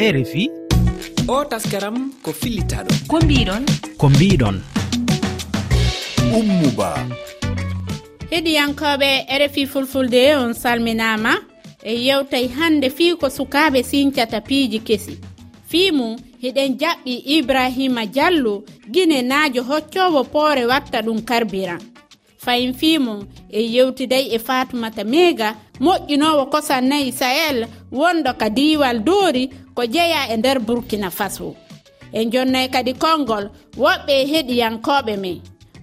rfi o taskaram ko fillitaɗo ko mbiɗon? Ko mbiɗon. Ummuba. Heɗiyankoɓe rfi fulfulde on salminama. E yewtay hande fii ko sukaɓe sincata piiji kesi. Fii mum hiɗen jaɓɓi ibrahima diallo guine naajo hoccowo poore watta ɗum karbiran. Fayin fii mum e yewtiday e fatumata mega moƴƴinowo kosan nayi sahel wondo ka diwal doori ko jeeya e nder burkina faso. En jonnay kadi konngol woɓɓe heɗiyankoɓe men.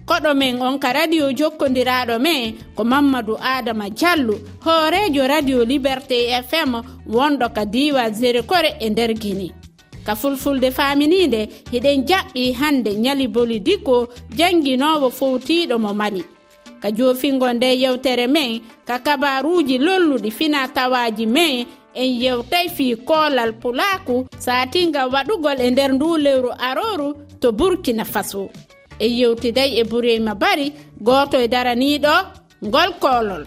Koɗo men on ka radio jokkodiraɗo men ko mamadou adama diallo hoorejo radio liberté fm wonɗo ka diwa zérikore e nder guine ka fulfulde faminide hiɗen jaɓɓi hande ñali boli dikko janguinowo fowtiɗo mo mali ka jofingo nde yewtere men ka kabaruji lolluɗi fina tawaji men en yewtay fi koolal pulaaku saatinga waɗugol e nder ndu lewru arooru to burkina faso. E yewtiday e burima bari gooto e daraniiɗo ngol koolol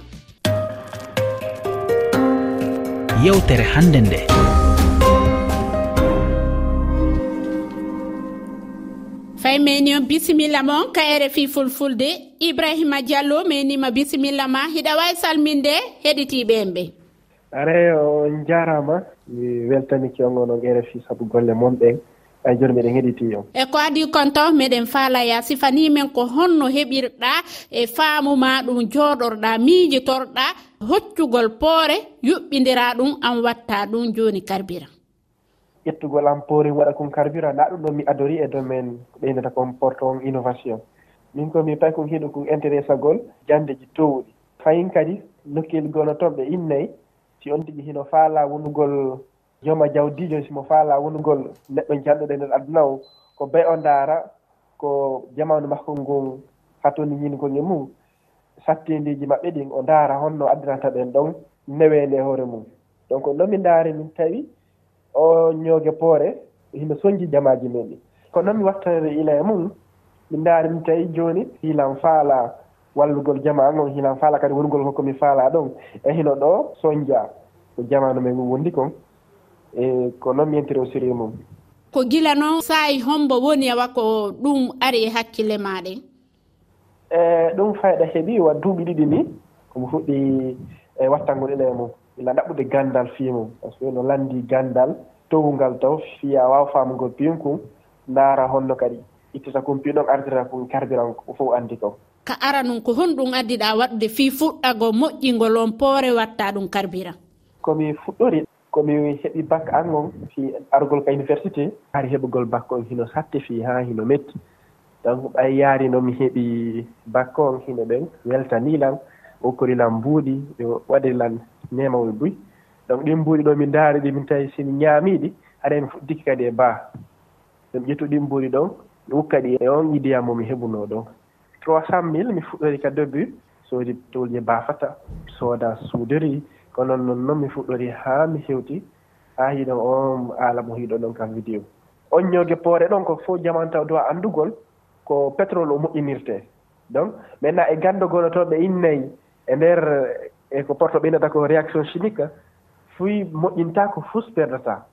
yewtere hannde nde. Fay meni on bisimilla moon ka rfi fulfulde ibrahima diallo menima bisimilla ma hiɗa wawi salminde heɗitiɓen ɓe aray on jarama mi weltaniki on onon rfi saabu golle moon ɓen ay joni miɗen heeɗiti on. E ko adi konto meɗen faalaya sifanimen ko honno heɓirɗa e faamuma ɗum jooɗorɗa miijitorɗa hoccugol poore yuɓɓidira ɗum an watta ɗum joni carburant ƴettugol an poori waɗa kon carburant nda ɗum ɗon mi adori e domaine ko ɓeynata kon porte on innovation. Min komi pay kon hiɗo kon intéressagol jandeji towɗi. Fayin kadi nokkil gono toon ɓe innayi si on tigi hino faala wonugol jooma jawdijo simo faala wonugol neɗɗo janɗoɗo e ndeer aduna o ko bay o ndaara ko jamanu makko ngon hatoni ñinkol e mum sattindiji maɓɓe ɗin o ndaara honno addiranta ɓen ɗon newende e hoore mum. Donc noon mi ndaari min tawi o ñooge poore hino soñji jamaji men ɗi ko noon mi wattare ila e mum mi ndaari min tawi jooni hiilan faala wallugol jama ngol hilan faala kadi wongol hokkomi faala ɗon e hino ɗo soñdia ko jamanu men wondi kon e ko noon mi yentiri o siri mum. Ko gila noon saayi hombo woni awa ko ɗum ari e hakkille maɗen e ɗum fayɗa heeɓi wa duuɓi ɗiɗi ni komi fuɗɗi e wattangol ele mum. Ila ɗaɓɓude gandal fii mum par ce que no landi gandal towungal taw fiya waw famugol piin kon ndaara honno kadi. Ittata kon piin ɗon ardira kon kardiran fof anndi kon ka ara nun ko honɗum addiɗa waɗude fii fuɗɗago moƴƴingol on poore watta ɗum carburant komi fuɗɗori komi heɓi bac an on fi argol ka université hari heɓugol bac on hino hatte fii haa hino metti. Donc ɓay yaari no mi heɓi bac on hino ɓen weltanilan okkorilan mbuuɗi ɓe waɗirilan nemawol buy. Donc ɗin mbuuɗi ɗo mi ndaari ɗi min tawi simi ñaamiiɗi haɗa mi fuɗɗiki kadi e baa. Ɗum ƴettu ɗin mbuuɗi ɗon mi wukka ɗi e on idiyam mo mi heɓuno ɗon. trois cent mille mi fuɗɗori ka début soodi tolje baafata sooda suudori kono noon noon mi fuɗɗori haa mi hewti haa hiɗo on aala mo hiɗo ɗon kam vidéo on ñooge poore ɗon ko fof jaman taw dowa anndugol ko pétrole o moƴƴinirtee donc maintenant e ganndogol to ɓe innayi e ndeer e ko porto ɓeynata ko réaction chimique fuy moƴƴintaa ko fus perdata.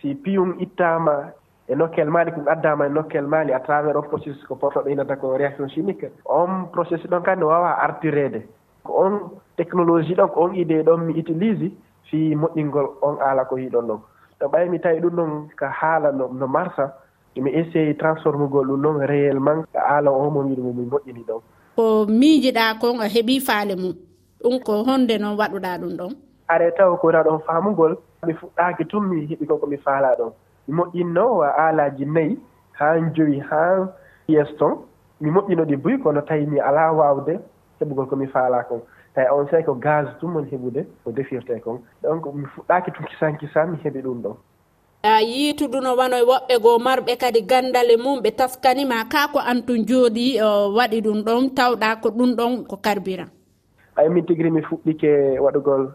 Si piyum ittaama e nokkel maali ko addama e nokkel maali à travers on processus ko porto ɓeynata ko réaction chimique. On processus ɗon kandi wawa artirede ko on technologie ɗon ko on idée ɗon mi utilise fi moƴƴingol on haala ko hiɗon ɗon. To ɓay mi tawi ɗum ɗon ko haala no no marsa mi essayi transformugol ɗum ɗon réellement ko haala o mo wiɗo mi moƴƴini ɗon. Ko miijiɗa kon a heeɓi faale mum ɗum ko honde noon waɗuɗa ɗum ɗon. Are taw ko wona ɗon faamugol mi fuɗɗaki tun mi heɓi kon komi faala ɗon. moƴƴinno alaji nayi haa joyi haa yees ton mi moƴƴino ɗi buy kono tawi mi alaa waawde heɓugol ko mi faalaa kon. Tawi on sayi ko gaz tum woni heɓude ko defirte kon. Donc mi fuɗɗaaki tun kisan kisan mi heɓi ɗum ɗon. A yiituduno wanoye woɓɓe goo marɓe kadi ganndale mum ɓe taskanima ka ko antun jooɗi waɗi ɗum ɗon tawɗa ko ɗum ɗon ko carburant ay min tigi ri mi fuɗɗike waɗugol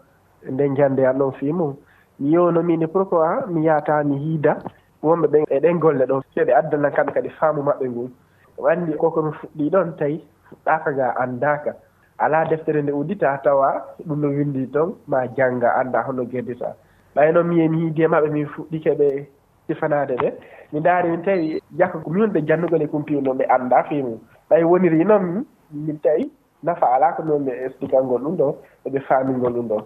nde jannde an ɗon fii mum. yewno mine pourquoi mi yata mi yiida wonɓe ɓen e ɗen golle ɗon so ɓe addanan kamɓe kadi faamu maɓɓe ngun o anndi koko mi fuɗɗii ɗon tawi fuɗɗaka ga anndaka ala deftere nde uddita tawa ɗum no windi toon ma jannga annda hono gerdita ɓay noon miye mi e hiidii e maɓɓe min fuɗɗike ɓe sifanade ɓe. Mi daari min tawi jakka min ɓe janndugol e kumpiw noon ɓe annda fii mum. Ɓay woniri noon min tawi nafa alaa ko noon ɓe explical ɗum ɗo eɓe faamingol ɗum ɗo.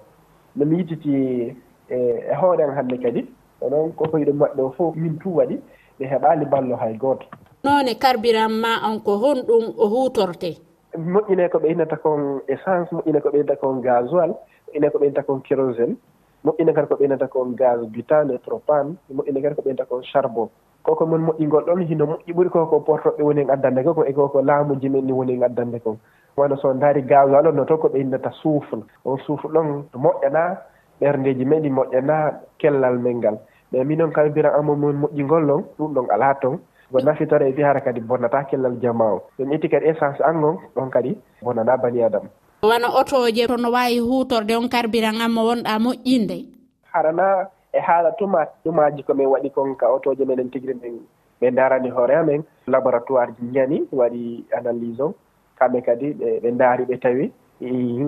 Nomi mi e, e hoore am hannde kadi onoon ko koye ɗum maɓɓe o fof min tum waɗi ɓe heɓaali ballo hay gooto. Noone carburant ma on ko honɗum o huutorte? Moƴƴine ko ɓe innata kon essence moƴƴine ko ɓe innata kon gasoil moƴƴine ko ɓe innata kon kérosine moƴƴine kadi ko ɓe innata kon gaz butane propane moƴƴine kadi ko ɓe innata kon charbon. Koko mon moƴƴingol ɗon hino moƴƴi ɓuri koko portoɓe woni en addande ko ko e koko laamuji men ni woni en addande kon wono so daari gasoil on no toon ko ɓe innata soufle on soufle ɗon moƴƴana ɓerndeji men ɗi moƴƴana kellal men ngal. Mais minon kam bira amo mon moƴƴingol ɗon ɗum ɗon ala toon ko nafitore e fihara kadi bonnata kellal jama o. Ɗum itti kadi essence angon ɗon kadi bonnana bani adama wona otoje tono wawi hutorde on carburant amma wonɗa moƴƴinde. Harana e haala tuma ɗumaji komin waɗi kon ka otoje menen tigri men ɓe darani hoore amen. Laboratoire ji ñani waɗi analyse o. Kamɓe kadi ɓe daari ɓe tawi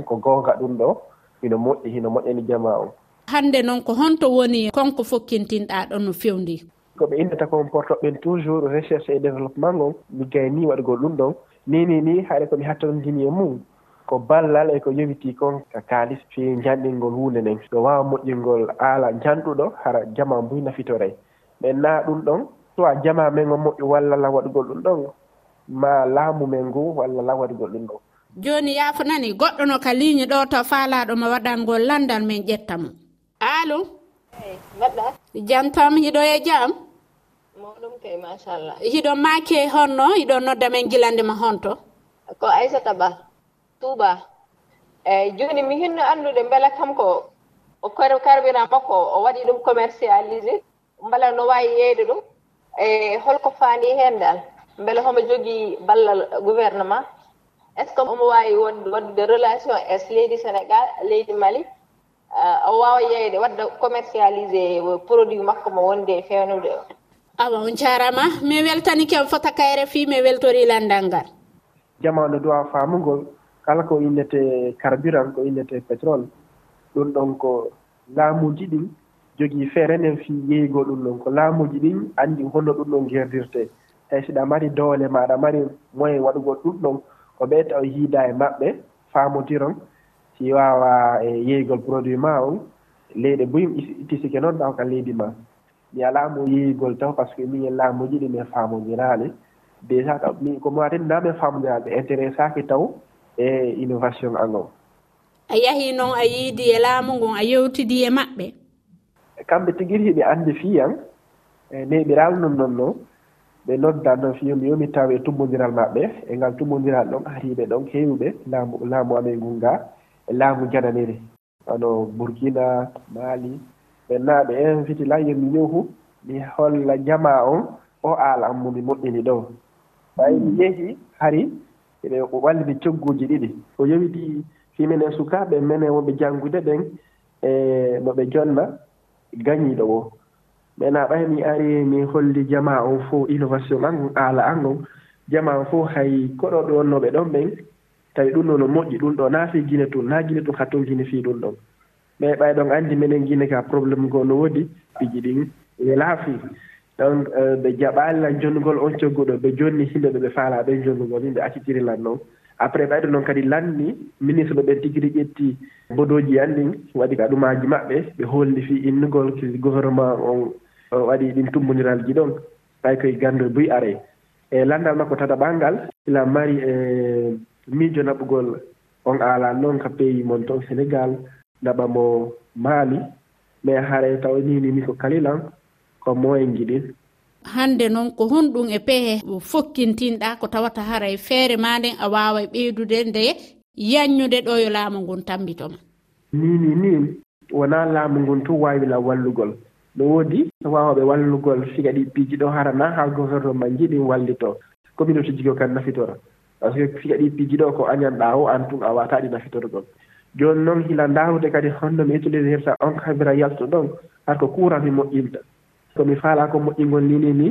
ko gonga ɗum ɗo. hino moƴƴi hino moƴƴani jama o. Hannde noon ko honto woni konko fokkintinɗa ɗon no fewndi ko ɓe innata kon portoɓen toujours recherche et développement ngon mi gayni waɗgol ɗum ɗon. Nini ni haɗa komi hattondini e mum ko ballal e ko yowiti kon. Ka kaalis fi janɗingol hunde nden. Ɗo wawa moƴƴingol aala janɗuɗo hara jama mbuy nafitore mais na ɗum ɗon soit jama men o moƴƴu walla la waɗugol ɗum ɗon ma laamu men ngu walla la waɗugol ɗum ɗon. joni yafunani goɗɗo no ka ligne ɗo to faalaɗo mo waɗangol landal min ƴetta mo. Alo? Mbaɗɗa jam tam hiɗo e jam mawɗum kay machallah hiɗo maake honno hiɗo nodda men gilande ma honto. Ko aissata ba touba eyyi joni mi hinno anndude beela kam ko kor karbira makko o waɗi ɗum commercialisé mbala no wawi yeyde ɗum. E holko faandi hen dal beele homo jogii ballal gouvernement. est ce que omo wawi wonde waddude relation es leydi sénégal leydi mali? Euh, o wawa yeyde wadda commercialisé produit makko mo wonde e fewnude o. Awa on jarama. Mi weltani kem fota kayre fi mi weltori landal ngal. Jamanu duwa famugol. Kala ko innete carburant ko innete pétrole. Ɗum ɗon ko laamuji ɗin jogii feere nden fi yeeygoo ɗum ɗon. Ko laamuji ɗin anndi honno ɗum ɗon gerdirte. Tawi siɗa mari doole maɗa mari moyen waɗugol ɗum ɗon ko ɓe taw yiida e maɓɓe faamodiron si wawa e yeeygol produit ma on leyɗe boyim tisike noon ɗaw ka leydi ma. Mi alaa mo yeeygol taw par ce que min e laamuji ɗi min faamodiraali déjà ka min komi waten na min faamodiraali ɓe intéressaki taw e innovation ango a yahi noon a yiidi e laamu ngon a yewtidi e maɓɓe? Kamɓe tigiri hiɓe anndi fiyan e neyɓiraaɓe non non. noon ɓe noddan noon fiyomi yomi tawa e tummodiral maɓɓe e ngal tummodiral ɗon ariɓe ɗon heewiɓe laamu laamu amen ngun nga e laamu jananiri ano bourkina mali ɓenna ɓe inviti la yomi yohu mi holla jama on o aala am momi moƴƴini ɗo ɓay mi yehi hari eɓe wallini cogguji ɗiɗi. O yowiti himenen sukaɓe menen wonɓe janngude ɓen e no ɓe jonna gañiɗo o. maintenant ɓay mi ari mi holli jama on fof innovation an aala an on. Jama on fof hay koɗo ɗo wonnoɓe ɗon ɓen tawi ɗum ɗo no moƴƴi ɗum ɗo naa fi gine tun naa guine tun hatton guine fii ɗum ɗon. Mais ɓay ɗon anndi minen guine ka probléme goo no woodi piji ɗin welaa fii donc ɓe eh, jaɓaalilan jonnugol on cogguɗo ɓe jonni himɓe ɓe ɓe faalaa ɓen jonnugol yimɓe accitirilan noon après ɓayɗo noon kadi lanni ministre ɓe ɓen tigiri ƴetti bodoji an ɗin waɗi ka ɗumaaji maɓɓe ɓe holli fii innugol gouvernement on waɗi ɗin tumbondiralji ɗon ɓay koye ganndo buy are. E landal makko tata ɓangal ila mari e miijo naɓugol on aalan noon ka pays mon toon sénégal naɓa mo maali mais hare taw ninimi ko kalilan ko moyen jiɗin hande noon ko honɗum e peehe fokkintinɗa ko tawata hara e feere ma nden a wawa ɓeydude nde yanñude ɗo yo laamu ngun tambitoma. Nini ni wona laamu ngun tun wawila wallugol no woodi waawaaɓe wallugol siga ɗi piiji ɗo harana haa gouvernement ji ɗin wallitoo communauté jigo kan nafitora. Par ce que siga ɗi piiji ɗo ko añanɗaa o an tun a waataa ɗi nafitorgol jooni noon hila ndaawde kadi honno mi utiliserta on kamira yalto ɗon har ko courant mi moƴƴinta. Komi faalaa ko moƴƴingol nini ni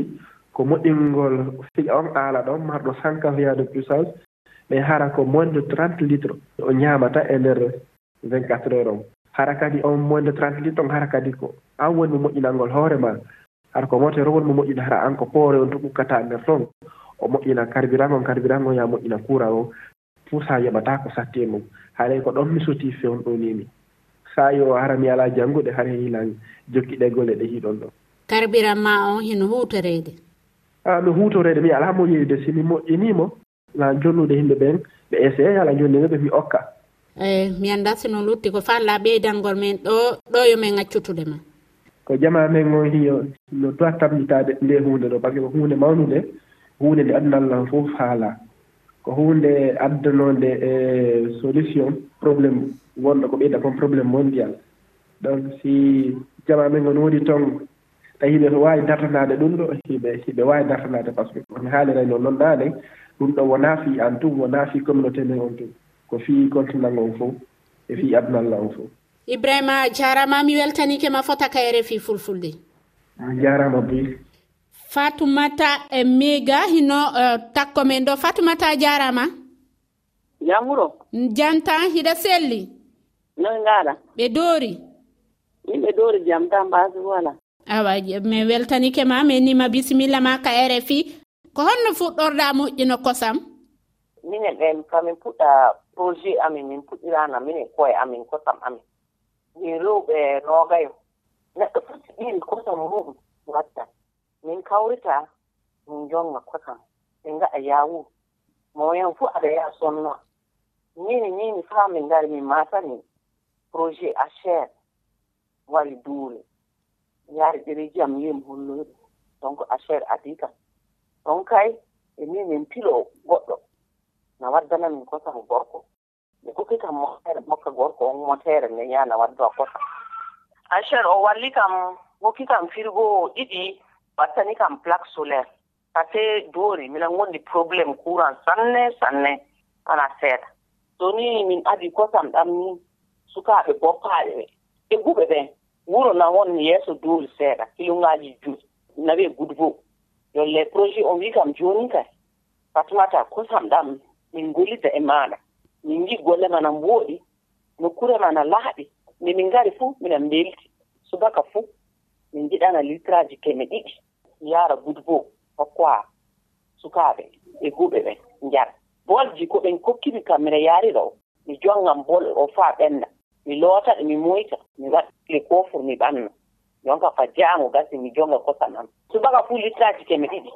ko moƴƴingol siga on aala ɗon marɗo sankaviya de puissance mais hara ko moins de trente litres. O ñaamata e ndeer vingt quatre heure on hara kadi on moins de trente litre on hara kadi ko an woni mo moƴƴinalngol hoore ma. Hara ko motere woni mo moƴƴina hara an ko poore on to ɓukkata e nder ton. O moƴƴina carburant on carburant on ya moƴƴina courant o. Pour sa yoɓata ko satti e mum haalay ko ɗon mi soti fewn ɗo nimi sa yo hara mi ala janngude hara e hilan jokkiɗe golle ɗe hiɗon ɗo. Carburant ma on hino hutorede? A no hutorede. Mi ala moƴƴide yeeyde si mi moƴƴiniimo na jonnude yimɓe ɓen ɓe essayé ala jonndinoɓe mi okka. Eh, mi annda sino lutti ko falla ɓeydalngol men ɗo ɗo yomin accutude ma. Ko jama men on hiyo no toa tabitade nde hunde ɗo par ce que ko hunde mawnude hunde nde adunallah fof haala. Ko hunde addanode e eh, solution probléme wonɗo ko ɓeyda kon probléme mondial. Donc si jama men on woodi toon tawi hiɓe wawi dartanade ɗum ɗo hiɓe hiɓe wawi dartanade par ce que on haalirayno noon naane ɗum ɗo wonaa fi an tum wonaa fi communauté men on tum ko fii continent on fof e fii abdunallah on fof. Ibrahima jarama mi weltanike ma fota kayre rfi fulfulde. Jarama boy fatoumata e miga hino uh, takko men ɗo. Fatoumata jarama? Jam wuro janta hiɗa selli? Noy gaɗa ɓe doori? Min ɓe doori jam tan mbasi wala. Awa min weltanike ma min nima bisimilla ma ka rfi ko honno fuɗɗorɗa moƴƴino kosam minen ɓen kamin puɗɗa projet amin min puɗɗirana minen koye amin kosam amin. Min rewɓe noogayo neɗɗo foti ɓiri kosam muɗum watta. Min kawrita min jonga kosam. Min ngaɗa yawu moyen fuu aɗa yaha sonnoa nini nini faa min ngari min matani projet acher wari duule. Yaari ɗereji am yim holloyɗo donc acher adi kam ɗon kay e ni min pilo goɗɗo. Na waddana min kosam gorko. ɓe kokki kam motere mokka gorko on motere nde yana waddo a kosa acher o walli kam woki kam firgo ɗiɗi wattani kam plaque solaire. Pase doori minan gondi probléme courant sanne sanne ana seeɗa. So ni min adi kosam ɗam ni sukaaɓe boppaaɓe ɓe ɓe guɓe ɓen wuro na won yeeso doori seeɗa kilungaaji juuɗi na gudbo. Yolle projet o wi kam jooni kay. Fatumata kosam ɗam min ngollida e maaɗa. min ngi golle mana mbooɗi nokkure mana laaɓi nde min ngari fuu minan mbelti. Subaka fuu min njiɗana litraji keme ɗiɗi. Yaara gudbo hokkoa sukaaɓe e guɓe ɓen njara bolji ko ɓen kokkimi kam mine yaari ɗo. Mi jongan bol o faa ɓennda mi loota ɗe mi moyta mi waɗle kofur mi ɓanna. Jonka fa jaango gasi mi jonga kosam am subaka fuu litraji keme ɗiɗi.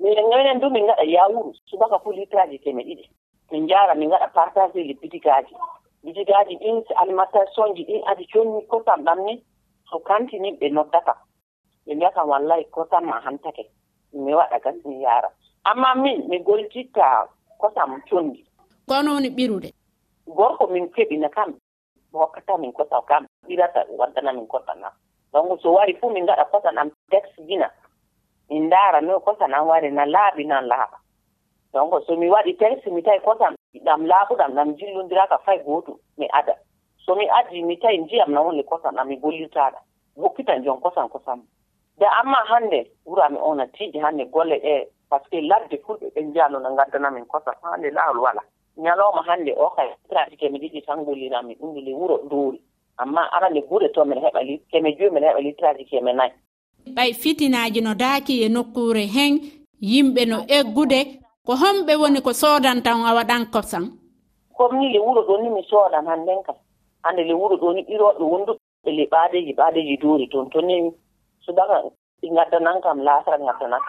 Minen minen du min ngaɗa yawuru subaka fuu litraji keme ɗiɗi. min jaara min ngaɗa partage ji bitigaji bitigaji ɗin alimentation ji ɗin adi conni kosam ɗam ni so kantini ɓe noddata. Ɓe mbiya kam wallahi kosam ma hantake mi waɗa gas mi yara amma min mi goltitta kosam condi gono woni ɓirude? Gorko min keɓina kam hokkata min kosam kam ɓirata waddana min kosam am. Donc so wari fuu min ngaɗa kosam am tex gina. Min ndaara no kosam am wari na laaɓi nan laaɓa. donc so mi waɗi tel mi tawi kosam ɗam laaɓuɗam ɗam jillondiraka fay gootum mi ada. So mi addi mi tawi ndiyam na wonle kosam ɗam mi gollirtaɗa woppitan jon kosam kosam da amma hannde wurami e ona tiiɗi hannde golle ɗe par ce que ladde fulɓe ɓen njiyano no ngaddanamin kosam hannde laawol wala ñalawma hannde o kay trati kemi ɗiɗi tan gollirami ɗumdule wuro doori amma arande gure to mbiɗa heɓa li keme joyi mbiɗa heɓa litraji keme nayi. Ɓay fitinaji no daaki e nokkure hen yimɓe no eggude ko homɓe woni ko soodan tan a waɗan kosan comme ni le wuro ɗo ni mi soodan hannden kam. Hannde le wuro ɗo ni ɓirooɓe wonduɓe le ɓaadeji ɓaadeji duuri toon to ni subaka ɗi ngaddanan kam laasara gaddanan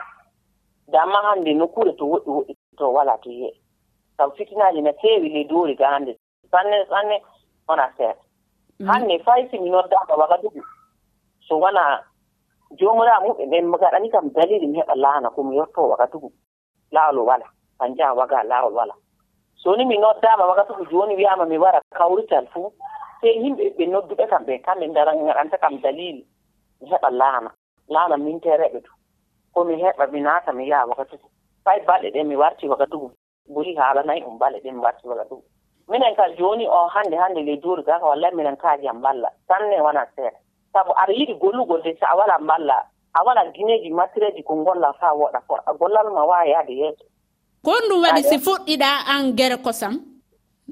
damma hannde nokkure to woɗɗi woɗɗi to walaa to yiye sabu fitinaaji no feewi le doori ga hannde. Sanne sanne wona seeɗa. Mhm. Hannde fay si mi noddaaka wagadugu so wona joomiraa muɓe ɓen gaɗani kam dalili mi heɓa laana ko mi yottoo wagadugu laawol wala an jaha waga laawol wala. So ni mi noddama wakkati joni wiyama mi wara kawrital fuu sey yimɓe ɓe nodduɓe kam ɓe kamɓe daranta kam dalili mi heɓa laana laana mintereɓe to. Ko mi heɓa mi naata mi yaha wakkatugo fay balɗe ɗe mi warti wakkatugo ɓuri haalanayi nayi on balɗe ɗe mi warti wakkatugo minen ka joni o hannde hannde ley duuri gaka ka wallahi minen kaaji am mballa. Sanne wona seeɗa. Sabu aɗa yiɗi gollugol de so a wala mballa a waɗa gineji matireji ko golla fa woɗa ko a gollal ma wawa yaade yeeso. Ko ɗum waɗi si fuɗɗiɗa an gere kosam?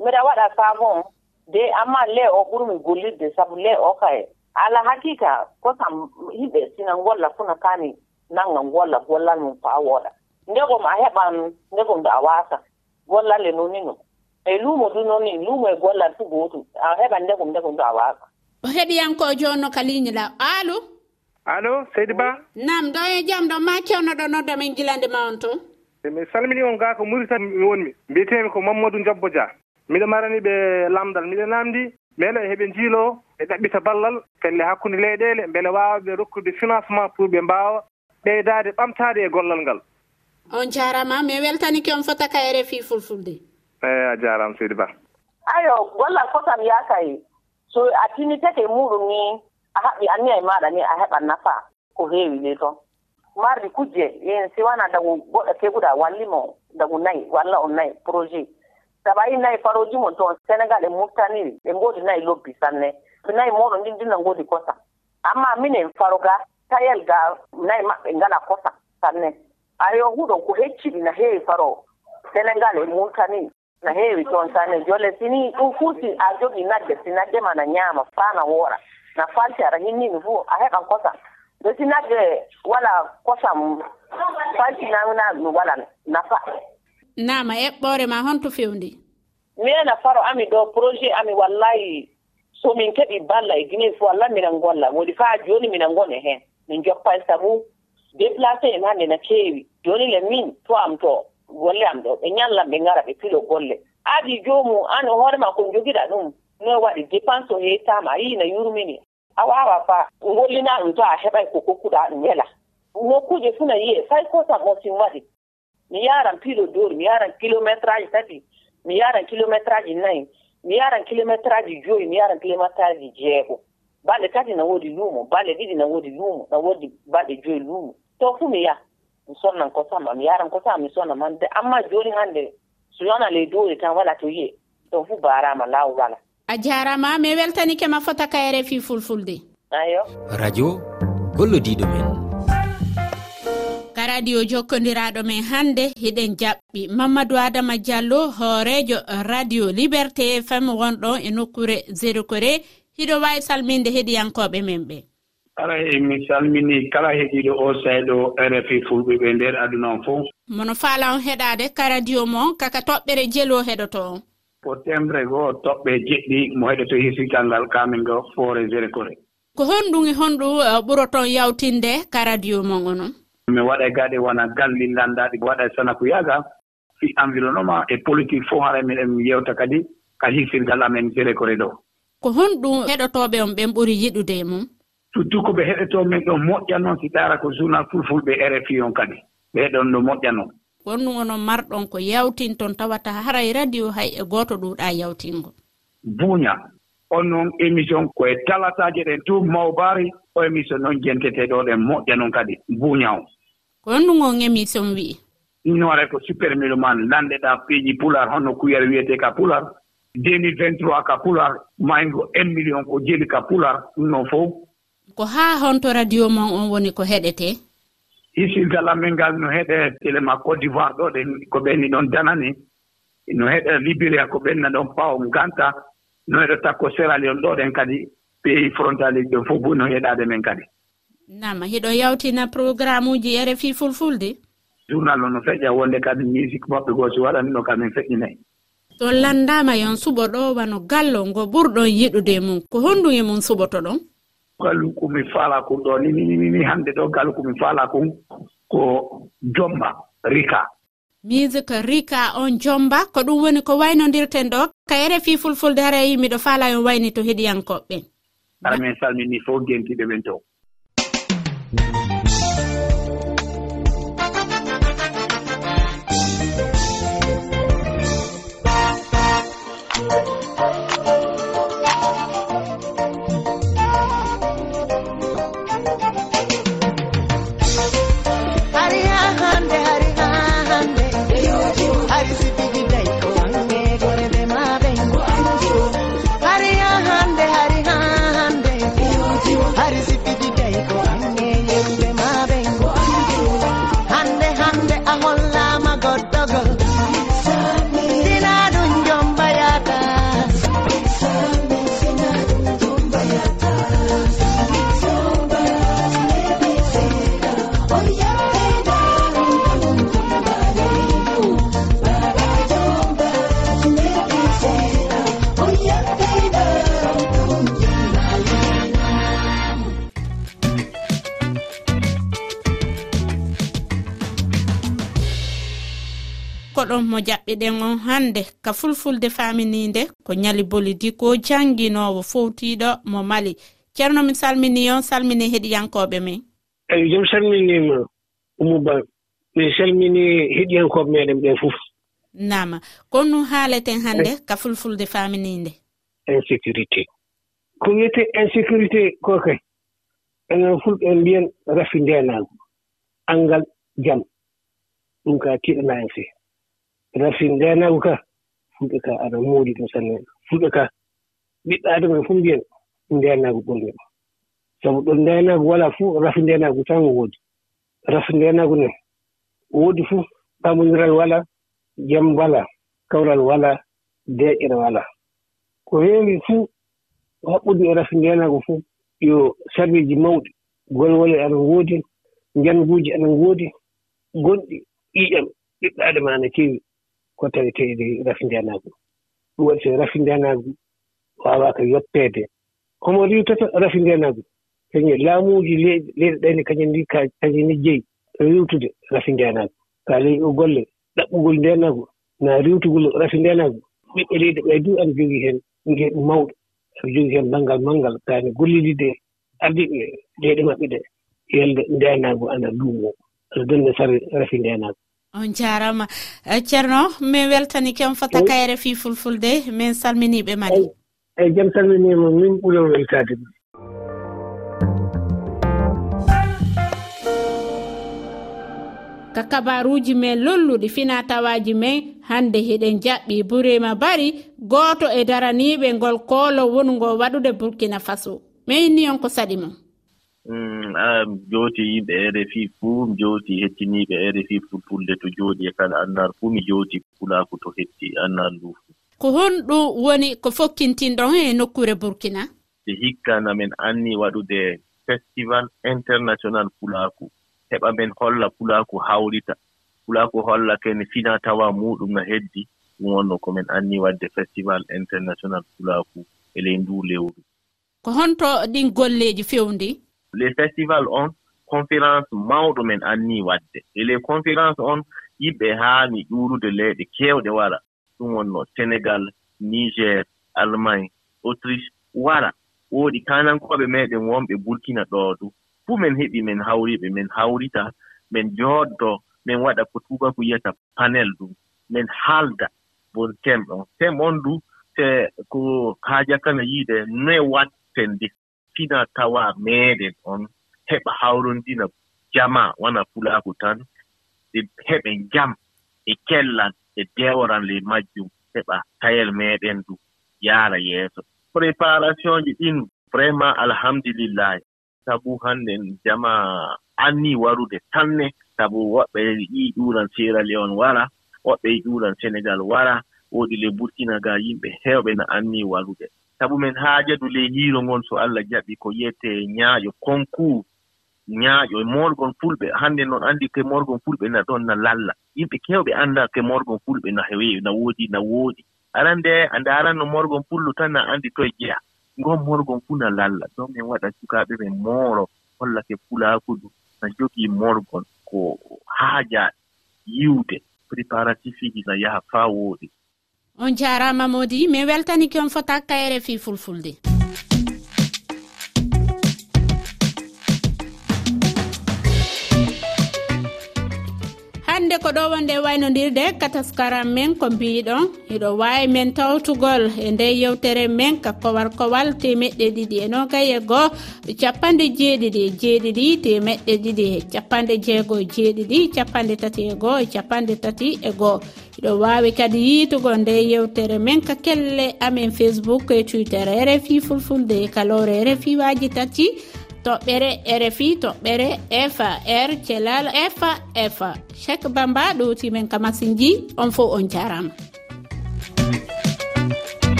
Mbiɗa waɗa savon de amma le o ɓurmi gollirde sabu le o kaye. Ala hakika kosam yimɓe sina golla funa kani nanga golla gollal mum fa woɗa. Ndegom a heɓan ndegom do a wasa gollalle e nonino e luumo du noon ni luumo e gollal fu gootum a heɓan ndegom ndegom do a wasa o heɗiyanko jonno kaliñila alo allo seydi ba? Nam ɗo e jaam ɗo ma kewnoɗo nodda min gilande ma on to. E mi salmini on gaa ko murita mi wonmi mbiyetemi ko mamadou jabbo dia miɗo marani ɓe lamdal miɗo namdi beele heɓe njiilo e ɗaɓɓita ballal pelle hakkunde leyɗele mbele wawaɓe rokkude financement pour ɓe mbawa ɓeydade ɓamtade e gollal ngal. On jarama mi weltanike on fota ka e rfi fulfulde. Eyi a jarama seydi ba. Ayo gollal fotam yakay so a tinnitake muɗum ni a haɓɓi anniya e maɗa ni a heɓan nafa ko heewi ni toon mardi kujje yen si wana dagu goɗɗo teguɗa wallimo dagu nayi walla on nayi projet. Saɓayi nayi faroji mon toon sénégal e murtaniri ɓe ngoodi nayi lobbi sanne. To nayi moɗon ndin ndinna ngoodi kosa. Amma minen faro ga tayel ga nayi maɓɓe ngala kosa sanne. Ayo huɗon ko hecciɗi na heewi faro sénégal e murtaniri na heewi toon sanne. Jolle sini ɗum furti a jogi nagge si nagge ma na ñaama faa na woora. na falti aɗa hinniɓe fuu a heɓan kosam si nagge wala kosam faltinaminaɓe mi wala nafa. Nama eɓɓore ma honto fewndi? Mina e faro ami ɗo projet ami wallahi somin keɓi balla e guine fo wallah minan golla. Woni faa joni minan gone heen min joppa e sabu déplacé en hannde na keewi. Joni le min to am to golle am ɗo. Ɓe ñallam ɓe ngara ɓe pilo golle. Aadi joomum an hoorema kon jogiɗa ɗum. no waɗi dépense o yettama a yii no yurmini. A wawa fa gollina ɗum to a heɓay ko kokkuɗa ɗum wela nokkuje fuu no yiye fay ko sago sin waɗi. Mi yaran pilo dor mi yaran kilométre aji tati mi yaran kilométre aji nayi mi yaran kilométre aji joyi mi yaran kilométre aji jeego. Balɗe tati na woodi luumo balɗe ɗiɗi na woodi luumo na woodi balɗe joyi luumo to fuu mi yaha mi sonnan kosama mi yaran kosama mi sonna man amma joni hannde so yona ley dori tan wala to yiye to fuu barama laaw wala. a jarama mi weltanike ma fota ka rfi fulfulde. Ayo. Radio gollodiɗo men. Ka radio jokkodiraɗo men hannde hiɗen jaɓɓi. Mamadou adama diallo hoorejo radio liberté fm wonɗon e nokkure zérokore hiɗo wawi salminde heɗiyankoɓe men ɓe. Ara e mi salmini kala heɗiɗo o sayɗo rfi fulɓe ɓe nder aduna on fof mono faala on heɗade ka radio mon kaka toɓɓere jelo heɗoto on. ko temre goo toɓɓe jeɗɗi mo heɗoto hirsigal ngal kamin ngo foore gére coré ko honɗum e honɗum uh, ɓuroton yawtinde ka radio mon onon? Mi waɗa gaɗe wona galli landaɗi waɗa e sanaku yaga fi environnement e politique fof hara miɗen yewta kadi ka hirsirgal amen gére coré ɗo. Ko honɗum heɗotoɓe on ɓen ɓuri yiɗude e mum surtout ko ɓe heɗoto min ɗo moƴƴa noon si taara ko journal fulfulɓe e rfi on kadi. Ɓe heɗon ɗo moƴƴa noon won ɗum onon marɗon ko yawtinton tawata haray radio hay e gooto ɗuuɗa yawtingo. Buuña on noon émission koye talataji ɗen tout mawbari o émission noon jenteteɗo ɗen moƴƴa noon kadi buuña o. Ko yonndu on émission wi'i noore ko super miloman nanɗeɗa piiji pular honno kuyere wiyete ka pular. 2023 ka pular maygo un million ko jeli ka pular ɗum noon fof. Ko haa honto radio mon on woni ko heɗete? hisirgal amen ngal no heɗe élément côte d'ivoire ɗo ɗen ko ɓenni ɗon danani no heɗe libéria ko ɓenna ɗon paw ganta no heɗo takko séralion ɗo ɗen kadi pays frontalier ɗon fof bo no heɗade men kadi. Nama hiɗo yawtina programme uji rfi fulfulde? Journal o no feƴƴa wonde kadi musique maɓɓe goo so waɗani ɗo kamin feƴƴinayi so landama yon suɓo ɗo wano gallo ngo ɓurɗon yiɗude mum ko honndum e mum suɓoto ɗon? gallu komi faala kon ɗo ninini hannde ɗo gallu komi faala kon ko jomba rika. Musique rika on jomba ko ɗum woni ko waynodirten ɗo. Ka rfi fulfulde hara yimmi ɗo faala en wayni to heɗiyankoɓɓe ara min salmini fof gentiɗe ɓen to. ko ɗon mo jaɓɓiɗen on hannde. Ka fulfulde famininde ko nyali bolidi ko jannginowo fowtiɗo mo mali. Ceerno mi salmini on salmini heɗiyankoɓe min eyi jom salminima umuba min salmini heɗiyankoɓe meɗen ɓen fof. Nama kon nu haaleten hannde ka fulfulde famininde insécurité ko wiyete insécurité ko kay? Enen fulɓe mbiyen rafi ndenaagu anngal jam. Ɗum ka tiiɗanaa en fee rafi nganaagu kaa fulɓe kaa aɗa moodi ɗum sanne. Fulɓe kaa ɓiɗɗo adama en fof mbiyen ndeenaagu ɓurne sabu ɗo ndeenaagu walaa fuu rafi ndeenaagu tan woodi. Rafi ndeenaagu ne woodi fuu ɓamondiral walaa jam walaa kawral walaa deeƴere walaa ko heewi fuu haɓɓude e rafi ndeenaagu fuu yo sarweeji mawɗi golwole ana ngoodi njanguuji ana ngoodi gonɗi ƴiiƴam ɓiɓɓe adama ana keewi. ko taweteeɗe rafi njanaagu ɗum waɗi so rafi njanaagu waawaaka yotteede homo riwtata rafi njanaagu kañum e laamuuji leyɗe ɗayne kañum ndi kañum ni jeyi riwtude rafi njanaagu so a ley golle ɗaɓɓugol ndenaagu na riwtugol rafi ndenaagu ɓiɓɓe leydi ɓay du ana jogii heen ngeeɗu mawɗo aɗa jogii heen banngal manngal. Kaani gollidide ardiɓe leyɗe maɓɓe ɗe yelde ndenaagu ana luumo. Aɗa donna sare rafi ndenaagu on jarama. Eh, Ceerno min weltani ken fota kayre fi fulfulde min salminiɓe madi eyi jam salminima min ɓuuro weltade ɗum. Ka kabaruji men lolluɗi fina tawaji men hande heɗen jaɓɓi burema bari goto e daraniɓe ngol koolo wongo waɗude burkina faso. Min ni on ko saɗi mon. Mm, mi jooti yimɓe rfi fuu mi jooti hettiniiɓe rfi fulfulde to jooɗi e kala annar fuu mi jooti fulaaku to hetti annar ndu fuu ko honɗum woni ko fokkintinɗon e nokkure burkina? De hikkan amin anni waɗude festival international pulaaku heɓa men holla pulaaku hawrita. Pulaaku holla kene fina tawa muɗum no heddi. Ɗum wonno komin anni waɗde festival international pulaaku e ley ndu lewru. Ko honto ɗin golleeji fewndi? les festival on conférence mawɗo men annii waɗde e les conférence on yimɓe haani ƴuurude leyɗe keewɗe wara. Ɗum wonno sénégal niger allemagne autriche wara. Woodi kanankoɓe meɗen wonɓe burkina ɗo du. Fuu men heɓi men hawriɓe men hawrita men jooɗdo min waɗa ko tubaku yiyata panel ɗum min haalda bon tem on. Tem on du te ko haajakana yiide noe watten ndi. fina tawa meeɗen on. Heɓa hawrondina jama wana fulaaku tan. Ɓe heɓe jam e kellan e deworan le majjum. Heɓa tayel meeɗen du yaara yeeso préparation ji ɗin vraiment alhamdulillahi sabu hannde jama anni warude tanne. Sabu woɓɓe yi ɗuuran sera leon wara woɓɓe yi ɗuuran sénégal wara. Woodi le burkinagal yimɓe heewɓe no anni warude. sabu men haajadu ley hiiro ngon so allah jaɓi ko yiyete ñaaƴo concours ñaaƴo e morgon fulɓe. Hannde noon anndi ke morgon fulɓe na ɗon na lalla. Yimɓe keewɓe annda ke morgon fulɓe na hewe na woodi na wooɗi arande a ndaaranno morgon fullu tan na anndi toye jeya ngon morgon fuu na lalla. Ɗon min waɗa sukaaɓe ɓe mooro holla ke fulaaku na jogii morgon ko haaja yiwde. Préparatif iji na yaha faa wooɗi on jarama modi min weltanike on fota kayre fi fulfulde. ko ɗo wonde waynodirde kataskaram men ko mbiɗon eɗo wawi men tawtugol e nde yewtere men ka kowal kowal temeɗɗe ɗiɗi e nogay e goo capanɗe jeeɗiɗi jeeɗiɗi temeɗɗe ɗiɗi capanɗe jeego jeeɗiɗi capanɗe tati e goho e capanɗe tati e goho iɗo wawi kadi yiitugo nde yewtere men ka kelle amen facebook e twitter e rfi fulfulde e kalore e rfi waji tati. toɓɓere rfi toɓɓere fa r er, thelal fa fa chek bamba ɗowtimen kamasin ji on fo on jarama.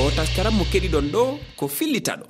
O taskaram mo keɗiɗon ɗo ko fillita ɗo.